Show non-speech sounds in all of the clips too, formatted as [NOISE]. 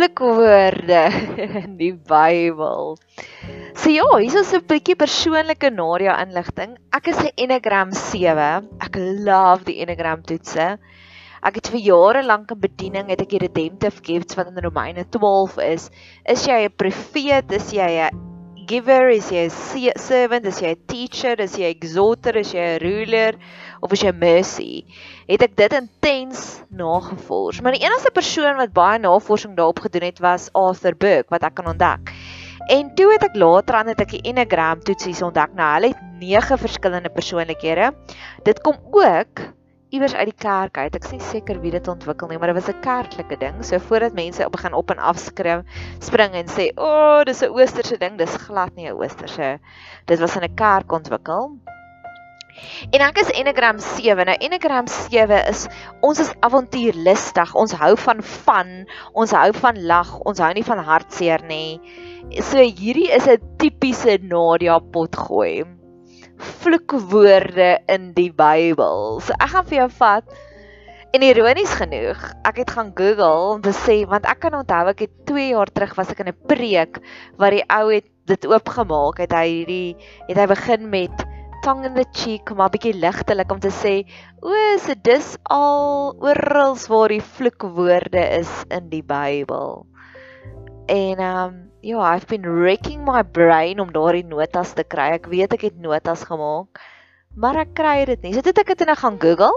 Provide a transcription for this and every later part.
Flikwoorde in die Bybel. So ja, hier is 'n bietjie persoonlike Nadia inligting. Ek is 'n Enneagram 7. Ek love die Enneagram toetse. Ek het vir jare lank in bediening het ek die redemptive gifts wat in Romeine 12 is. Is jy 'n profeet? Is jy 'n giver? Is jy 'n servant? Is jy 'n teacher? Is jy 'n exhorter? Is jy 'n ruler? Of is jy mercy? Het ek dit intens nagevors. Maar die enigste persoon wat baie navorsing daarop gedoen het was Arthur Burke wat ek kan ontdek. En toe het ek later aan het ek die Enneagram toetsies ontdek. Nou, hulle het 9 verskillende persoonlikhede. Dit kom ook iewers uit die kerk uit. Ek is nie seker wie dit ontwikkel nie, maar dit was 'n kerklike ding. So voordat mense op begin op en af skryf, spring en sê, "O, oh, dis 'n oosterse ding." Dis glad nie 'n oosterse. Dit was in 'n kerk ontwikkel. En ek is Enneagram 7. Nou Enneagram 7 is ons is avontuurlustig. Ons hou van fun, ons hou van lag, ons hou nie van hartseer nie. So hierdie is 'n tipiese Nadia potgooi vloekwoorde in die Bybel. So ek gaan vir jou vat en ironies genoeg, ek het gaan Google om te sê want ek kan onthou ek het 2 jaar terug was ek in 'n preek waar die ou het dit oopgemaak het hy hierdie het hy begin met tongue in the cheek maar bietjie ligtelik om te sê o, so dis al oral waar die vloekwoorde is in die Bybel. En um ja, I've been wrecking my brain om daardie notas te kry. Ek weet ek het notas gemaak, maar ek kry dit nie. So dit ek het net gaan Google.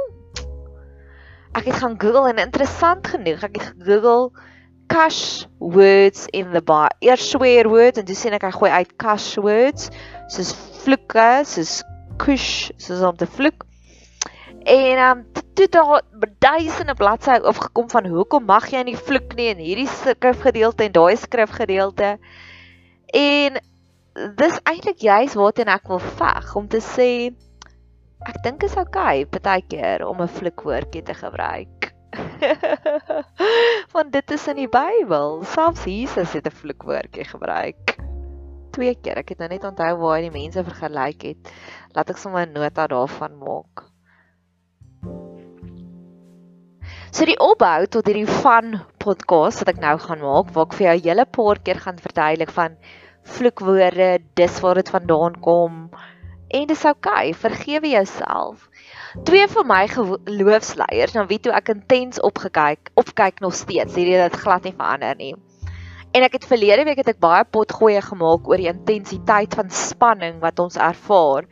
Ek het gaan Google en interessant genoeg, ek het Google cash words in the Bible. Eers swear words en toe sien ek hy gooi uit cash words soos vloeke, soos kush, soos om te vloek. En um toe daar duisende bladsye opgekom van hoekom mag jy nie vloek nie in hierdie skrifgedeelte en daai skrifgedeelte. En dis eintlik juist waarteen ek wil veg om te sê ek dink is okay partykeer om 'n vloekwoordjie te gebruik. [LAUGHS] Want dit is in die Bybel. Selfs Jesus het 'n vloekwoordjie gebruik. Twee keer. Ek het nou net onthou waar hy die mense vergelyk het. Laat ek sommer 'n nota daarvan maak. So die opbou tot hierdie van podcast wat ek nou gaan maak, waar ek vir jou 'n hele paar keer gaan verduidelik van vloekwoorde, dis waar dit vandaan kom. En dis oukei, okay, vergewe jouself. Twee van my geloofsleiers, na wie toe ek intens opgekyk, opkyk nog steeds, hierdie het glad nie verander nie. En ek het verlede week het ek baie potgoeie gemaak oor die intensiteit van spanning wat ons ervaar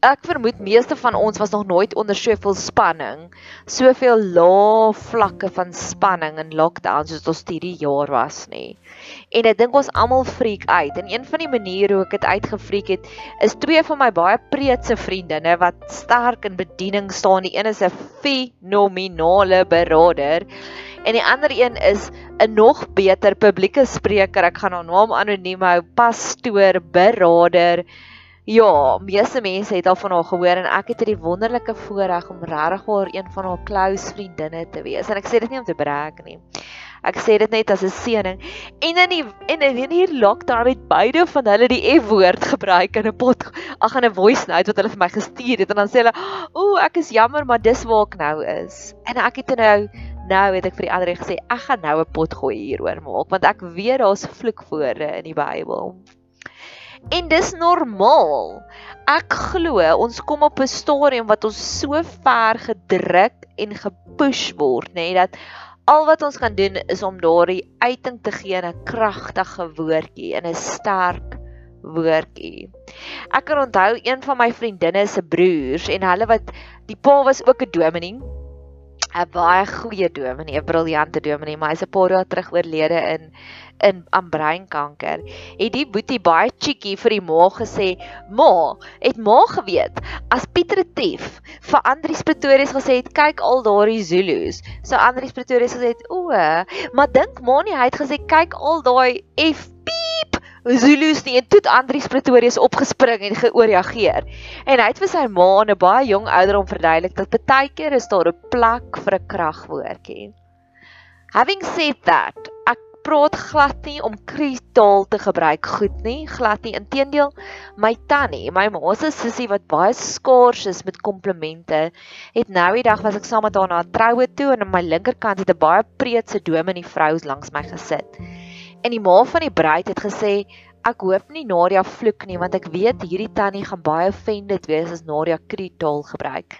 ek vermoed meeste van ons was nog nooit onder soveel spanning, soveel lae vlakke van spanning in lockdown soos ons hierdie jaar was nie. En ek dink ons almal freak uit. En een van die maniere hoe ek dit uitgefreak het, is twee van my baie preetse vriendinne wat sterk in bediening staan. Die een is 'n fenominale beraader En die ander een is 'n nog beter publieke spreker. Ek gaan haar naam anoniem hou, pastoor, beraader. Ja, meeste mense het al van haar gehoor en ek het hierdie wonderlike voorreg om regtig haar een van haar close vriendinne te wees. En ek sê dit nie om te brag nie. Ek sê dit net as 'n seëning. En in die en in hier lockdown het beide van hulle die F-woord gebruik in 'n pot ag in 'n voice note wat hulle vir my gestuur het en dan sê hulle, "Ooh, ek is jammer, maar dis waar ek nou is." En ek het nou nou het ek vir die ander gesê, "Ek gaan nou 'n pot gooi hieroor maak want ek weet daar's vloekwoorde in die Bybel." En dis normaal. Ek glo ons kom op 'n stadium wat ons so ver gedruk en gepush word, nê, nee, dat al wat ons kan doen is om daardie uiting te gee in 'n kragtige woordjie, in 'n sterk woordjie. Ek kan onthou een van my vriendinne se broers en hulle wat die pa was ook 'n dominee 'n baie goeie dominee, 'n briljante dominee, maar hy's 'n paar jaar terug oorlede in in aan breinkanker. Het die boetie baie cheeky vir die ma gesê, "Ma, het ma geweet as Pieter Tief vir Andrius Pretorius gesê het, kyk al daardie Zulu's." So Andrius Pretorius gesê het, "O, maar dink ma nie hy het gesê kyk al daai F Zulu's nie en toe Andrius Pretorius opgespring en georeageer. En hy het vir sy ma en 'n baie jong ouderdom verduidelik dat baie keer is daar 'n plek vir 'n kragwoordjie. Having said that, ek praat glad nie om kritaal te gebruik goed nie, glad nie. Inteendeel, my tannie, my ma se sussie wat baie skaars is met komplimente, het nou die dag was ek saam met haar na 'n troue toe en aan my linkerkant het 'n baie preetse dominee vrou langs my gesit. En die ma van die bruid het gesê ek hoop nie Nadia vloek nie want ek weet hierdie tannie gaan baie offended wees as Nadia kritaal gebruik.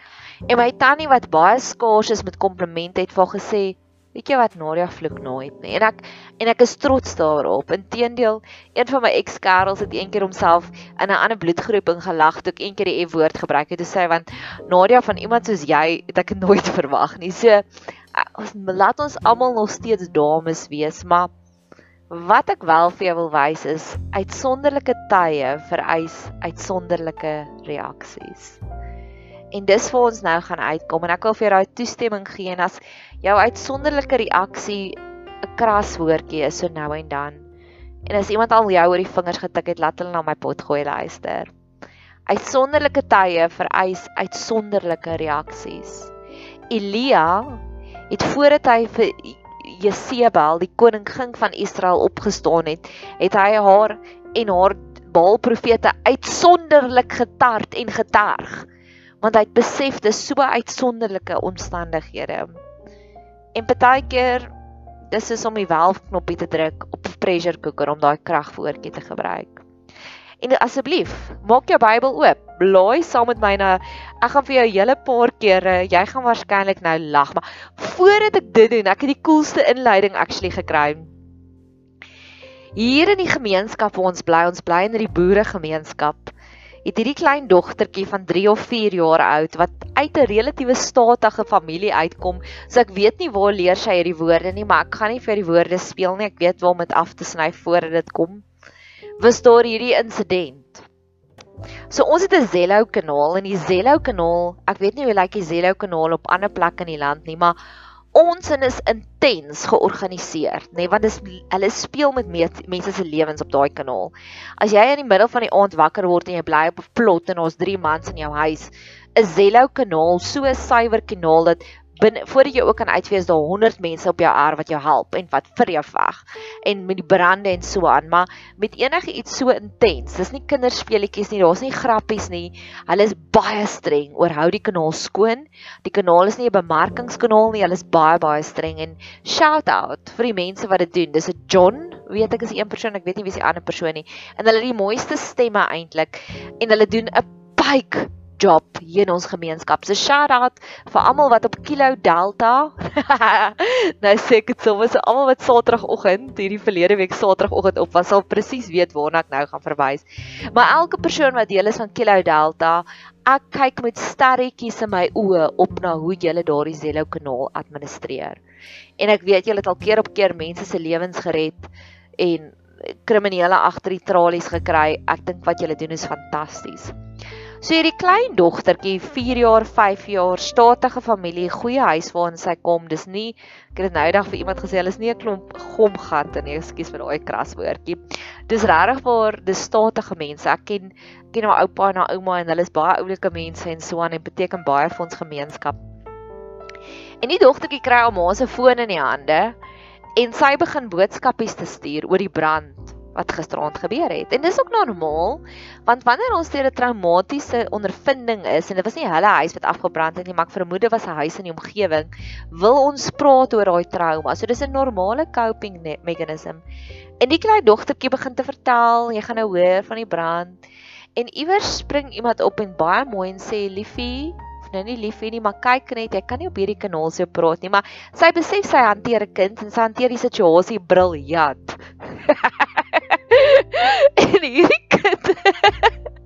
En my tannie wat baie skaars is met komplimente het vir gesê Weet jy wat Nadia vloek nooit nie. En ek en ek is trots daarop. Inteendeel, een van my ex-kerels het eendag homself in 'n ander bloedgroep ingelag toe ek eendag die F-woord gebruik het. Hy sê want Nadia van iemand soos jy het ek nooit [LAUGHS] verwag nie. So ons laat ons almal nog steeds dames wees, maar Wat ek wel vir jou wil wys is uitsonderlike tye vereis uitsonderlike reaksies. En dis vir ons nou gaan uitkom en ek wil vir jou daai toestemming gee en as jou uitsonderlike reaksie 'n kras woordjie is so nou en dan. En as iemand al jou oor die vingers getik het, laat hulle na my pot gooi luister. Uitsonderlike tye vereis uitsonderlike reaksies. Elia het voordat hy vir Jesebel, die koningin van Israel opgestaan het, het hy haar en haar Baalprofete uitsonderlik getart en geterg. Want hy het besef dis so uitsonderlike omstandighede. En partykeer dis is om die welfknoppie te druk op pressure cooker om daai kragvoortjie te gebruik. En asseblief, maak jou Bybel oop. Blaai saam met my na ek gaan vir jou 'n hele paar kere, jy gaan waarskynlik nou lag, maar voordat ek dit doen, ek het die coolste inleiding actually gekry. Hier in die gemeenskap waar ons bly, ons bly in die boere gemeenskap. Het hierdie klein dogtertjie van 3 of 4 jaar oud wat uit 'n relatiewe statige familie uitkom. So ek weet nie waar leer sy hierdie woorde nie, maar ek gaan nie vir die woorde speel nie. Ek weet waar om dit af te sny voordat dit kom was daar hierdie insident. So ons het 'n Zello kanaal en die Zello kanaal, ek weet nie hoe lyk die Zello kanaal op ander plekke in die land nie, maar ons in is intens georganiseer, nê, nee, want dis hulle speel met mense se lewens op daai kanaal. As jy in die middel van die aand wakker word en jy bly op 'n plot en ons 3 mans in jou huis, 'n Zello kanaal, so 'n suiwer kanaal dat binne voordat jy ook kan uitwees daar 100 mense op jou erf wat jou help en wat vir jou veg en met die brande en so aan maar met enige iets so intens dis nie kinderspeletjies nie daar's nie grappies nie. Hulle is baie streng oor hou die kanaal skoon. Die kanaal is nie 'n bemarkingskanaal nie hulle is baie baie streng en shout out vir die mense wat dit doen. Dis 'n John weet ek is een persoon ek weet nie wie die ander persoon nie. En hulle het die mooiste stemme eintlik en hulle doen 'n bike job hier in ons gemeenskap. So shout out vir almal wat op Kilo Delta. [LAUGHS] nou sê ek dit sommer so almal wat Saterdagoggend hierdie verlede week Saterdagoggend op was, sal presies weet waarna ek nou gaan verwys. Maar elke persoon wat deel is van Kilo Delta, ek kyk met sterretjies in my oë op na hoe julle daardie Zello kanaal administreer. En ek weet julle het al keer op keer mense se lewens gered en kriminele agter die tralies gekry. Ek dink wat julle doen is fantasties. So hierdie klein dogtertjie, 4 jaar, 5 jaar, statige familie, goeie huis waarin sy kom. Dis nie Ek het dit nou eendag vir iemand gesê, hulle is nie 'n klomp gomgatte nie, ekskuus vir daai kraswoordjie. Dis regtig waar dis statige mense. Ek ken ken my oupa en my ouma en hulle is baie oulike mense en so aan en beteken baie vir ons gemeenskap. En die dogtertjie kry haar ma se foon in die hande en sy begin boodskapies te stuur oor die brand wat gisteraand gebeur het. En dis ook normaal, want wanneer ons deur 'n traumatiese ondervinding is en dit was nie hulle huis wat afgebrand het nie, maar ek vermoed dit was 'n huis in die omgewing, wil ons praat oor daai trauma. So dis 'n normale coping mechanism. En die klein dogtertjie begin te vertel, jy gaan nou hoor van die brand. En iewers spring iemand op en baie mooi en sê liefie, nou nie lief nie, maar kyk net, jy kan nie op hierdie kanaal so praat nie, maar sy besef sy hanteer 'n kind en sy hanteer die situasie briljant. [LAUGHS] [LAUGHS] en hierdie kind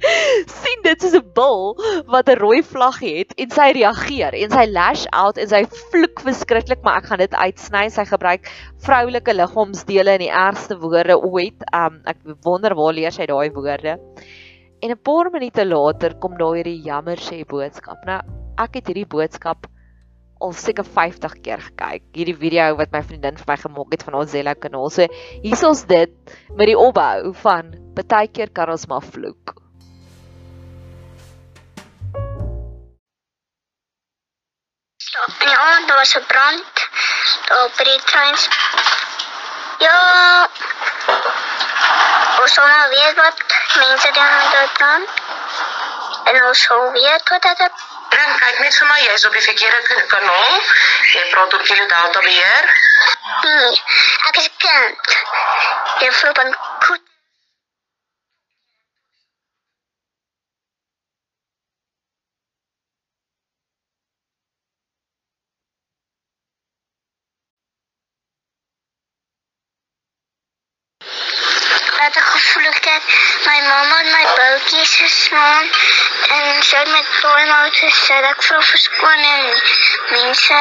[LAUGHS] sien dit soos 'n bil wat 'n rooi vlag het en sy reageer en sy lash out en sy vloek verskriklik maar ek gaan dit uitsny. Sy gebruik vroulike liggaamsdele in die ergste woorde ooit. Um ek wonder waar leer sy daai woorde? En 'n paar minute later kom daar hierdie jammer sê boodskap. Nou ek het hierdie boodskap al seker 50 keer gekyk. Hierdie video wat my vriendin vir my gemaak het van ons Zello kanaal. So hier is ons dit met die opbou van partykeer kan ons maar vloek. Ja, daar was 'n brand daar by die trein. Ja. Ons sal nou weet wat mense doen met die brand. En ons sal weet wat dit Brand, kyk net vir my, jy's op die verkeerde kanaal. Jy praat op Tele Delta beheer. Nee, ek is 'n kind. Jy voel van goed. Dat ek gevoel het my mamma en my boutjies geslaan en sy het met toy mout gesit. Ek vra verskoning mense.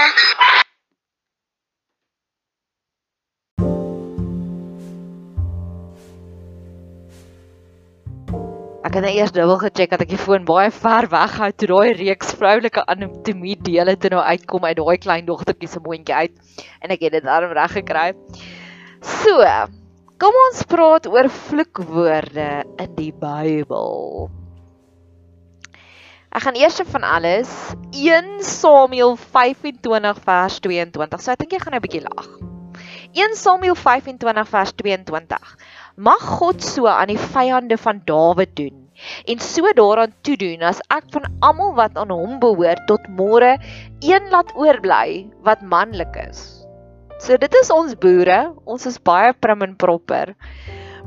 Ek het nou eers dubbel gecheck dat ek die foon baie ver weg hou toe daai reeks vroulike anatomie dele toe nou uitkom uit daai klein dogtertjie se mondjie uit en ek het dit darm reg gekry. So, kom ons praat oor vloekwoorde in die Bybel. Ek gaan eers van alles 1 Samuel 25 vers 22. So ek dink jy gaan nou 'n bietjie lag. 1 Samuel 25 vers 22. Mag God so aan die vyande van Dawid doen en so daaraan toedoen as ek van almal wat aan hom behoort tot môre een laat oorbly wat manlik is. So dit is ons boere, ons is baie prim en proper.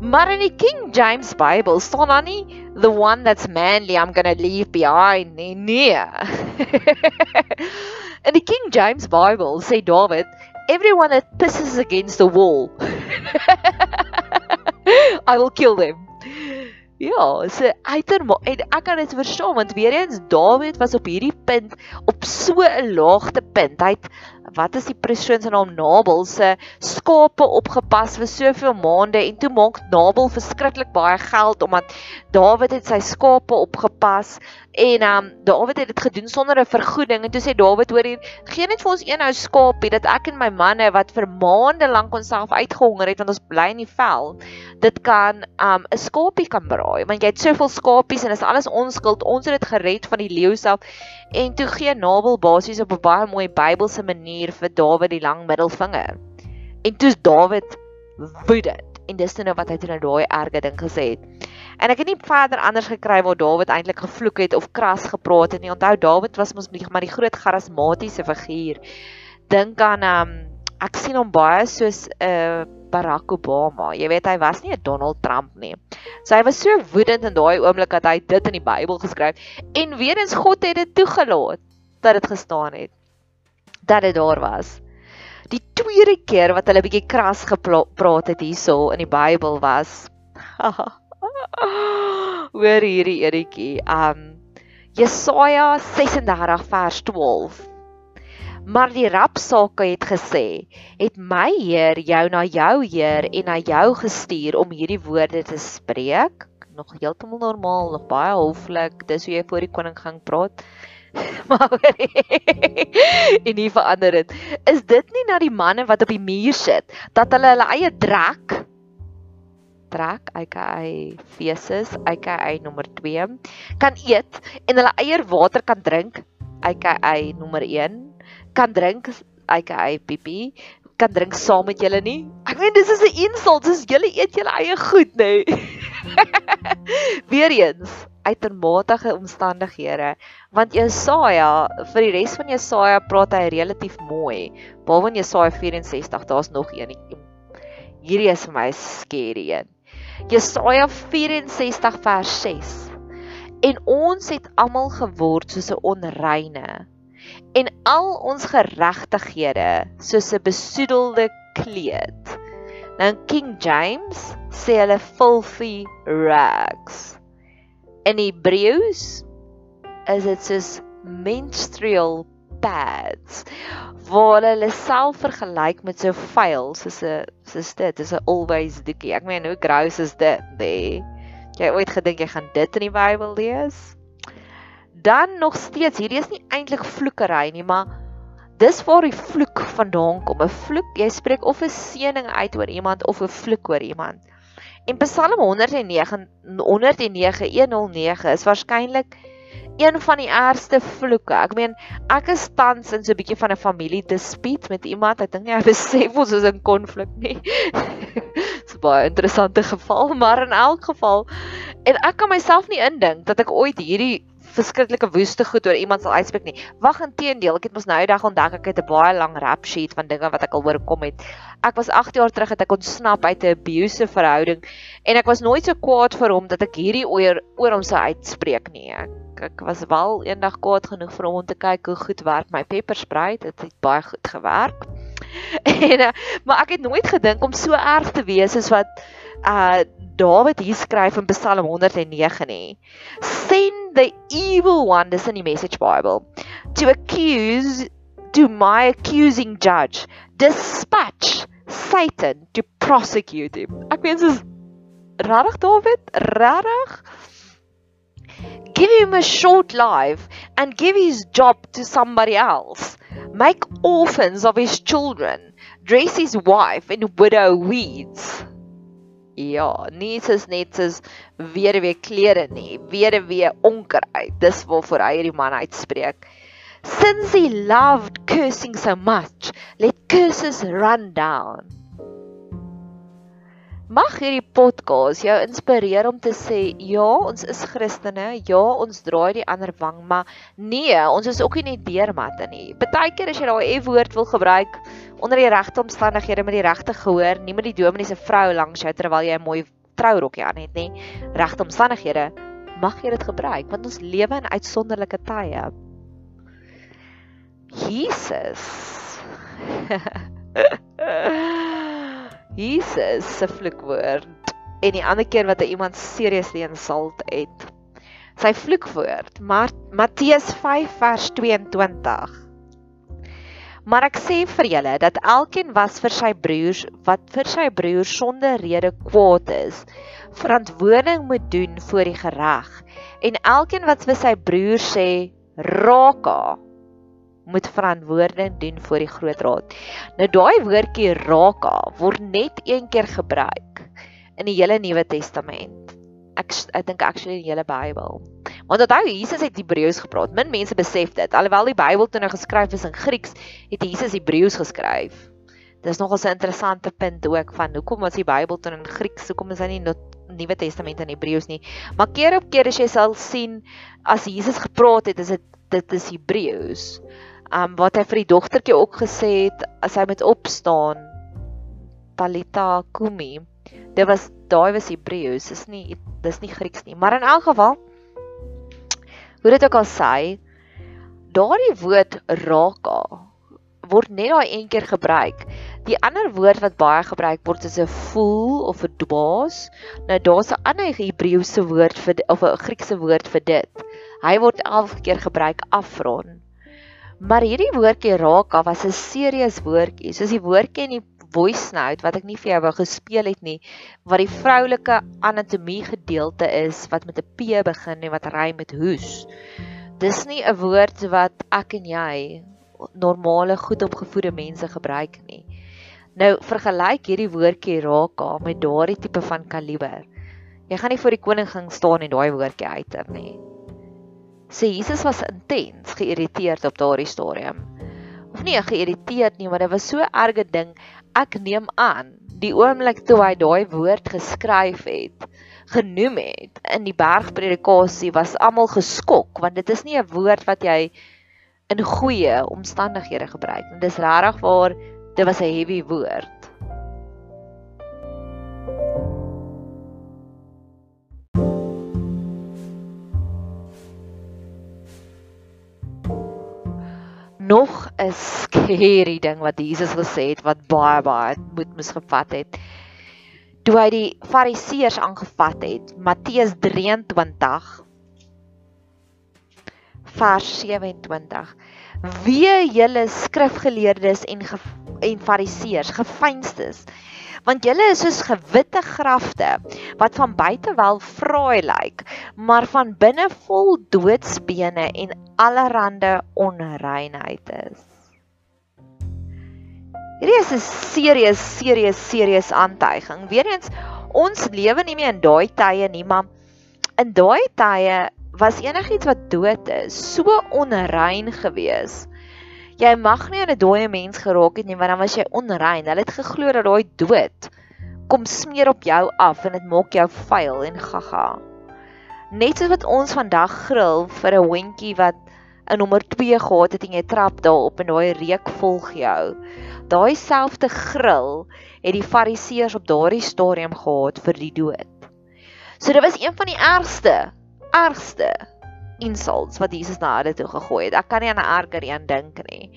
Maar in die King James Bible staan dan nie the one that's manly I'm going to leave behind nie. Nee. [LAUGHS] in die King James Bible sê Dawid, everyone that pisses against the wall [LAUGHS] I will kill them. Ja, so uiterma en ek kan dit verstaan want weer eens Dawid was op hierdie punt op so 'n laagte punt. Hy het wat is die persoon se naam Nabal se skape opgepas vir soveel maande en toe maak Nabal verskriklik baie geld omdat Dawid het sy skape opgepas en um Dawid het dit gedoen sonder 'n vergoeding en toe sê Dawid hoor hier gee net vir ons een ou skaapie dat ek en my manne wat vir maande lank onsself uitgehonger het want ons bly in die vel dit kan um 'n skaapie kan braai want jy het soveel skapies en is alles onskuld ons het dit gered van die leeu self. En toe gee Nabal basies op 'n baie mooi Bybelse manier vir Dawid die lang middelvinger en toe's Dawid woedend en dis nou wat hy toe nou daai erge ding gesê het En ek het nie verder anders gekry waar Dawid eintlik gevloek het of kras gepraat het nie. Onthou Dawid was mos maar die groot charismatiese figuur. Dink aan um ek sien hom baie soos 'n uh, Barack Obama. Jy weet hy was nie 'n Donald Trump nie. So hy was so woedend in daai oomblik dat hy dit in die Bybel geskryf en weer eens God het dit toegelaat dat dit gestaan het. Dat dit daar was. Die tweede keer wat hulle bietjie kras gepraat het hierso in die Bybel was [LAUGHS] Hoor hierdie editjie. Um Jesaja 36 vers 12. Maar die rapsake het gesê, het my Heer jou na jou Heer en na jou gestuur om hierdie woorde te spreek. Nog heeltemal normaal, nog baie hoflik. Dis hoe jy voor die koning gaan praat. [LAUGHS] maar en nie verander dit. Is dit nie na die manne wat op die muur sit dat hulle hulle eie drek trek, aka feeses, aka nommer 2 kan eet en hulle eie water kan drink, aka nommer 1 kan drink, aka pipi kan drink saam met julle nie. Ek meen dis is 'n insult, dis julle eet julle eie goed, nê. Nee. [LAUGHS] Weereens uitermate omstandighede. Want Jesaja vir die res van Jesaja praat hy relatief mooi behalwe in Jesaja 64 daar's nog een. Hierdie is vir my scary een. Jesaja 64 vers 6 en ons het almal geword soos 'n onreine en al ons geregtighede soos 'n besoedelde kleed. Nou King James sê hulle filthy rags in Hebreëus is dit soos menstrual pads waar hulle self vergelyk met so vuil soos 'n soos dit is 'n always doekie. Ek meen hoe gross is dit? Nee. Jy ooit gedink jy gaan dit in die Bybel lees? Dan nog steeds, hierdie is nie eintlik vloekery nie, maar dis waar die vloek vandaan kom. 'n Vloek, jy spreek of 'n seëning uit oor iemand of 'n vloek oor iemand. En Psalm 109 109 109 is waarskynlik een van die ergste vloeke. Ek meen, ek is tans in so 'n bietjie van 'n familie dispuut met iemand. Ek dink jy besef ons is in konflik nie. [LAUGHS] Dis 'n baie interessante geval, maar in elk geval en ek kan myself nie indink dat ek ooit hierdie verskriklike woeste goed oor iemand sal uitspreek nie. Wag inteendeel, ek het mos nou die dag ontdek ek het 'n baie lang rap sheet van dinge wat ek al oorkom het. Ek was 8 jaar terug het ek ontsnap uit 'n abusive verhouding en ek was nooit so kwaad vir hom dat ek hierdie oor oor hom sou uitspreek nie. Ek, ek was wel eendag kwaad genoeg vir hom om te kyk hoe goed werk my pepper spray. Dit het baie goed gewerk. [LAUGHS] En uh, maar ek het nooit gedink om so erg te wees soos wat uh Dawid hier skryf in Psalm 109 nie. Send the evil one dis in die Message Bible to accuse to my accusing judge. Dispatch Satan to prosecute him. Ek meen soos regtig Dawid, regtig Give him a short life and give his job to somebody else. Make orphans of his children. Dress his wife in widow weeds. Ja, nie soos net soos weer weer klere nie, weer weer onkruid. Dis waarvoor hy hierdie man uitspreek. Since he loved cursing so much, let curses run down. Mag hierdie podcast jou inspireer om te sê ja, ons is Christene, ja, ons draai die ander wang, maar nee, ons is ook nie net deurmatte nie. Partykeer as jy daai F-woord wil gebruik onder die regte omstandighede met die regte gehoor, nie met die dominee se vrou langs jou terwyl jy 'n mooi trourokkie aan het nie, regte omstandighede, mag jy dit gebruik want ons lewe in uitsonderlike tye. Jesus. [LAUGHS] Jesus se vloekwoord en die ander keer wat hy iemand seriously insult het. Sy vloekwoord, Matteus 5 vers 22. Maar ek sê vir julle dat elkeen was vir sy broers wat vir sy broer sonder rede kwaad is, verantwoording moet doen voor die gereg. En elkeen wat vir sy broer sê, "Raka," moet verantwoording doen voor die groot raad. Nou daai woordjie raka word net een keer gebruik in die hele Nuwe Testament. Ek ek dink actually in die hele Bybel. Want onthou Jesus het Hebreëus gepraat. Min mense besef dit. Alhoewel die Bybel toe nou geskryf is in Grieks, het Jesus Hebreëus geskryf. Dis nogal 'n interessante punt ook van hoekom was die Bybel toe in Grieks? Hoekom is hy nie Nuwe Testament in Hebreëus nie? Maar keer op keer as jy sal sien as Jesus gepraat het, is dit dit is Hebreëus um wat hy vir die dogtertjie ook gesê het as hy met opstaan Talita Kumi. Dit was daai was Hebreëus, is nie dis nie Grieks nie, maar in elk geval hoe dit ook al sê, daardie woord raka word net daai een keer gebruik. Die ander woord wat baie gebruik word is 'n fool of 'n dwaas. Nou daar's 'n ander Hebreëse woord vir of 'n Griekse woord vir dit. Hy word elke keer gebruik afron. Maar hierdie woordjie raka was 'n serieus woordjie, soos die woordjie in die voice note wat ek nie vir jou wou gespeel het nie, wat die vroulike anatomie gedeelte is wat met 'n P begin en wat ry met hoes. dis nie 'n woord wat ek en jy normale goed opgevoede mense gebruik nie. Nou vergelyk hierdie woordjie raka met daardie tipe van kaliber. Jy gaan nie voor die koning gaan staan en daai woordjie uiter nie. Sê Jesus was intens geïrriteerd op daardie stadium. Of nie geïrriteerd nie, maar dit was so erge ding. Ek neem aan die oomblik toe hy daai woord geskryf het, genoem het in die bergpredikasie was almal geskok want dit is nie 'n woord wat jy in goeie omstandighede gebruik nie. Dis regtig waar dit was 'n heavy woord. Nog 'n scary ding wat Jesus gesê het wat baie baie moed moes gevat het. Toe hy die Fariseërs aangevat het, Matteus 23 vers 27. Wee julle skrifgeleerdes en en Fariseërs, gefeinstes, want julle is soos gewitte grafte wat van buite wel fraai lyk, maar van binne vol doodsbene en allerlei onreinheid is. Hierdie is 'n serieus serieus serieus aantuiging. Weerens ons lewe nie meer in daai tye nie, maar in daai tye was enigiets wat dood is so onrein geweest jy mag nie aan 'n dooie mens geraak het nie want dan was jy onrein. Hulle het geglo dat daai dood kom smeer op jou af en dit maak jou vuil en gaga. Net soos wat ons vandag grill vir 'n hondjie wat 'n nommer 2 gehad het en jy trap daarop en daai reuk volg jou. Daai selfde grill het die fariseërs op daardie stadium gehad vir die dood. So dit was een van die ergste, ergste insults wat Jesus na hulle toe gegooi het. Ek kan nie aan 'n erger een dink nie.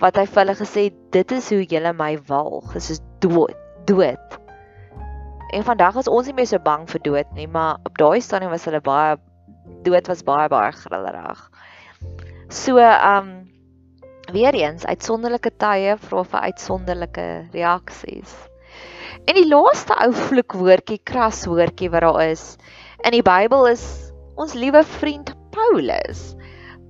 Wat hy vir hulle gesê, dit is hoe julle my walg, dis is dood, dood. En vandag is ons nie meer so bang vir dood nie, maar op daai stadium was hulle baie dood was baie baie grillerig. So, um weer eens uitsonderlike tye vra vir uitsonderlike reaksies. En die laaste ou vloekwoordjie, kras woordjie wat daar is in die Bybel is ons liewe vriend Paulus.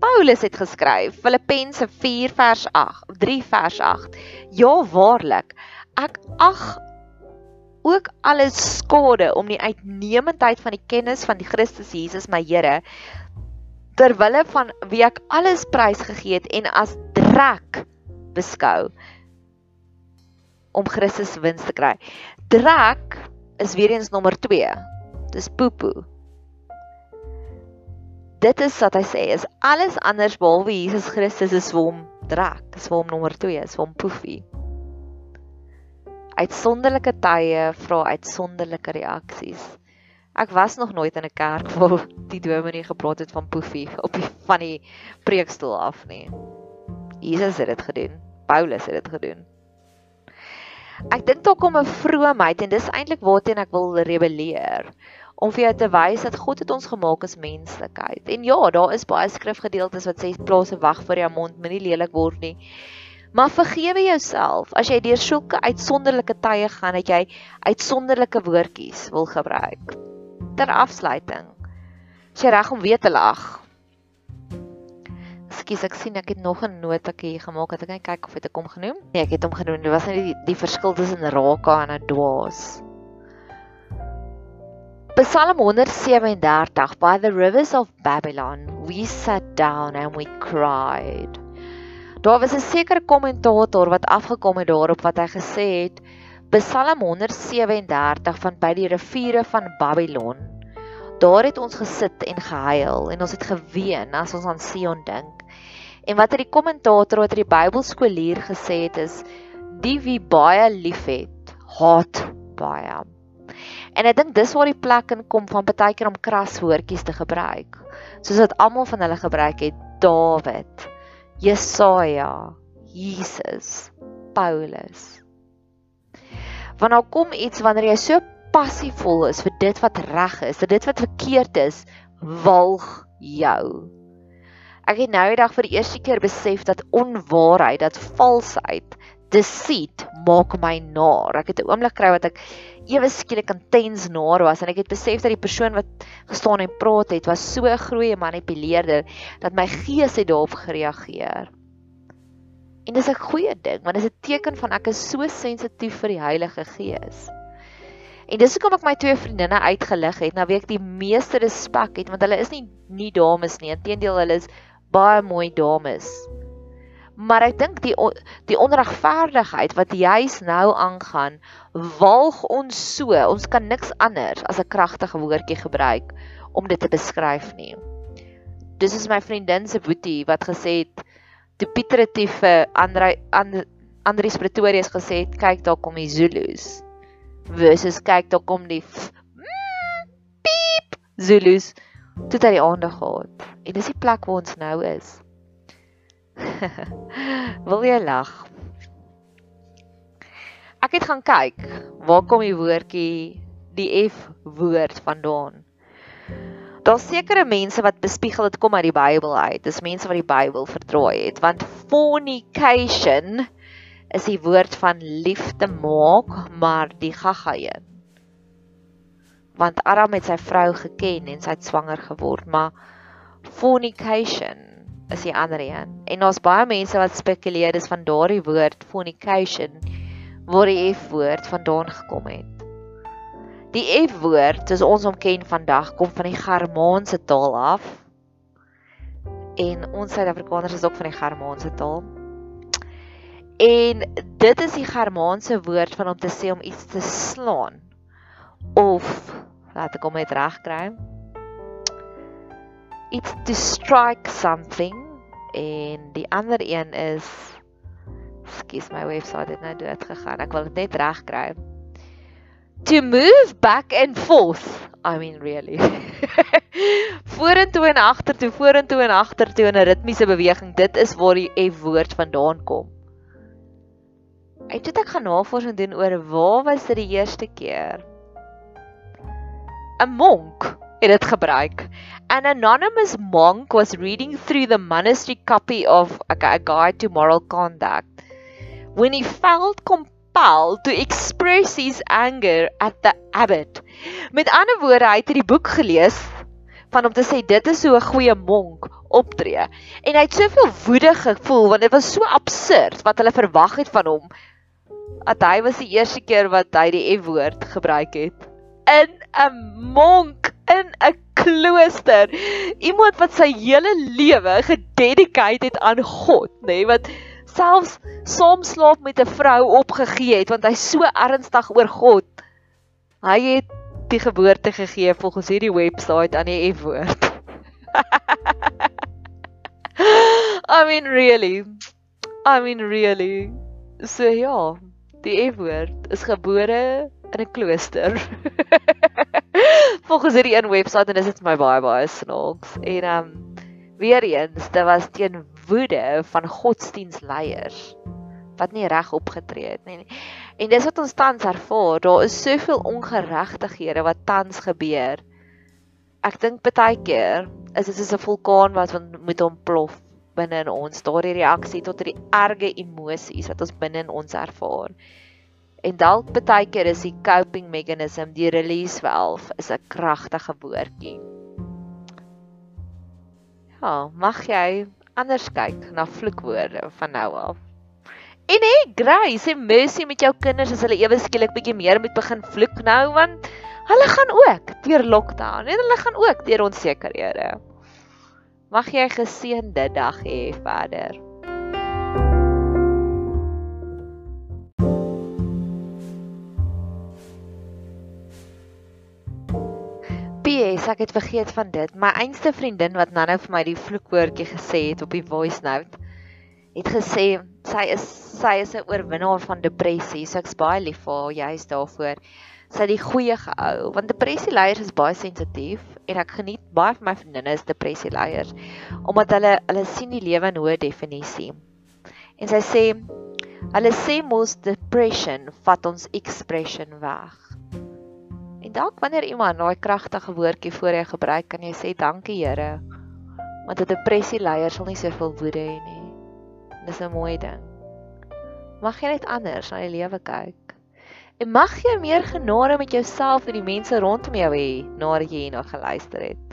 Paulus het geskryf Filippense 4 vers 8, 3 vers 8. Ja waarlik, ek ag ook alles skade om die uitnemendheid van die kennis van die Christus Jesus my Here ter wille van wie ek alles prys gegee het en as drek beskou om Christus wins te kry. Drek is weer eens nommer 2. Dis poepoe dit is wat hy sê is alles anders behalwe Jesus Christus is vir hom drek, is vir hom nommer 2, is vir hom poefie. Uitsonderlike tye vra uitsonderlike reaksies. Ek was nog nooit in 'n kerk waar die dominee gepraat het van poefie op die van die preekstoel af nie. Jesus het dit gedoen. Paulus het dit gedoen. Ek dink dalk om 'n vroomheid en dis eintlik waarteen ek wil rebelleer om vir jou te wys dat God het ons gemaak as menslikheid. En ja, daar is baie skrifgedeeltes wat sê plaas 'n wag vir jou mond, moenie lelik word nie. Maar vergewe jouself as jy deur sulke uitsonderlike tye gaan dat jy uitsonderlike woordjies wil gebruik. Ter afsluiting. As jy reg om weer te lag. Ekskuus, ek sien ek het nog 'n notaatjie gemaak. Het ek net kyk of dit kom genoem? Nee, ek het hom genoem. Dit was net die, die verskil tussen raka en 'n dwaas. Psalm 137 By the rivers of Babylon we sat down and we cried. Daar was 'n sekere kommentator wat afgekom het daarop wat hy gesê het Psalm 137 van by die riviere van Babylon. Daar het ons gesit en gehuil en ons het geween as ons aan Sion dink. En wat het die kommentator wat die Bybelskoolier gesê het is die wie baie liefhet, haat baie. En ek dink dis waar die plek in kom van baie keer om kras woordjies te gebruik. Soos wat almal van hulle gebruik het, Dawid, Jesaja, Jesus, Paulus. Wanneer kom iets wanneer jy so passievol is vir dit wat reg is, vir dit wat verkeerd is, walg jou. Ek het nou eendag vir die eerste keer besef dat onwaarheid, dat valsheid, deceit maak my naar. Ek het 'n oomblik kry wat ek ewe skielik intens naar was en ek het besef dat die persoon wat gestaan en praat het was so 'n groeie manipuleerder dat my gees het daarop gereageer. En dis 'n goeie ding, want dit is 'n teken van ek is so sensitief vir die Heilige Gees. En dis hoekom ek my twee vriendinne uitgelig het, nou weet ek die meeste respek het want hulle is nie nie dames nie, inteendeel hulle is baie mooi dames. Maar ek dink die die onregverdigheid wat juis nou aangaan, walg ons so. Ons kan niks anders as 'n kragtige woordjie gebruik om dit te beskryf nie. Dis is my vriendin se boetie wat gesê het toe Pieter het vir Andre Andries Pretorius gesê het, kyk daar kom die Zulus. Versus kyk daar kom die mm, piep Zulus. Toe het hy aandag gehad. En dis die plek waar ons nou is. [LAUGHS] Wil jy lag? Ek het gaan kyk waar kom die woordjie die F woord vandaan. Daar's sekere mense wat bespiegel dit kom uit die Bybel uit. Dis mense wat die Bybel verdraai het want fornication is die woord van liefde maak, maar die gaga een. Want Adam het sy vrou geken en sy het swanger geword, maar fornication is die ander een. En daar's baie mense wat spekuleer dis van daardie woord fornication waar die F woord vandaan gekom het. Die F woord, soos ons hom ken vandag, kom van die Germaanse taal af. En ons Suid-Afrikaners is ook van die Germaanse taal. En dit is die Germaanse woord van om te sê om iets te slaan of laat ek hom net reg kry it's to strike something en die ander een is skus my webwerf het nou dood gegaan. Ek wil dit net regkry. To move back and forth. I mean really. [LAUGHS] vorentoe en agtertoe, vorentoe en agtertoe in 'n ritmiese beweging. Dit is waar die F woord vandaan kom. Ek het ek gaan navorsing doen oor waar was dit die eerste keer? 'n Monk het dit gebruik. An anonymous monk was reading through the monastery copy of a, a guide to moral conduct when he felt compelled to express his anger at the abbot. Met ander woorde, hy het hierdie boek gelees van om te sê dit is so 'n goeie monk optree. En hy het soveel woede gevoel want dit was so absurd wat hulle verwag het van hom. Dat hy was die eerste keer wat hy die F-woord gebruik het in 'n monk in 'n klooster. Iemand wat sy hele lewe gededicate het aan God, nê, nee, wat selfs saam slaap met 'n vrou opgegee het want hy so ernstig oor God. Hy het die geboorte gegee volgens hierdie webwerf aan die F-woord. [LAUGHS] I mean really. I mean really. So ja, die F-woord is gebore in 'n klooster. [LAUGHS] Volgens hierdie een webwerf en dis dit my baie baie snaaks. En ehm um, weer eens, dit was teen woede van godsdienstleiers wat nie reg opgetree het nie. En dis wat ons tans ervaar. Daar is soveel ongeregtighede wat tans gebeur. Ek dink baie keer is dit soos 'n vulkaan wat moet ontplof binne in ons. Daardie reaksie tot die erge emosies wat ons binne in ons ervaar. En dalk baie keer is die coping mechanism, die release valve, is 'n kragtige woordjie. Ja, mag jy anders kyk na vloekwoorde van nou af. En hê grace en mercy met jou kinders as hulle ewe skielik bietjie meer moet begin vloek nou want hulle gaan ook deur lockdown en hulle gaan ook deur onsekerhede. Mag jy 'n geseënde dag hê verder. Ek het vergeet van dit. My einste vriendin wat nou-nou vir my die vloekwoordjie gesê het op die voice note, het gesê sy is sy is 'n oorwinnaar van depressie. So ek's baie lief vir haar juist daarvoor. Sy het die goeie gehou want depressie leiers is baie sensitief en ek geniet baie van my vriendinne is depressie leiers omdat hulle hulle sien die lewe in hoë definisie. En sy sê hulle sê mos depression vat ons expression weg. En dalk wanneer iemand daai kragtige woordjie voor jou gebruik, kan jy sê dankie Here. Want 'n depressie leier sal nie soveel woede hê nie. Dis 'n mooi ding. Mag jy net anders na die lewe kyk. En mag jy meer genade met jouself en die mense rondom jou hê nadat jy hierna geluister het.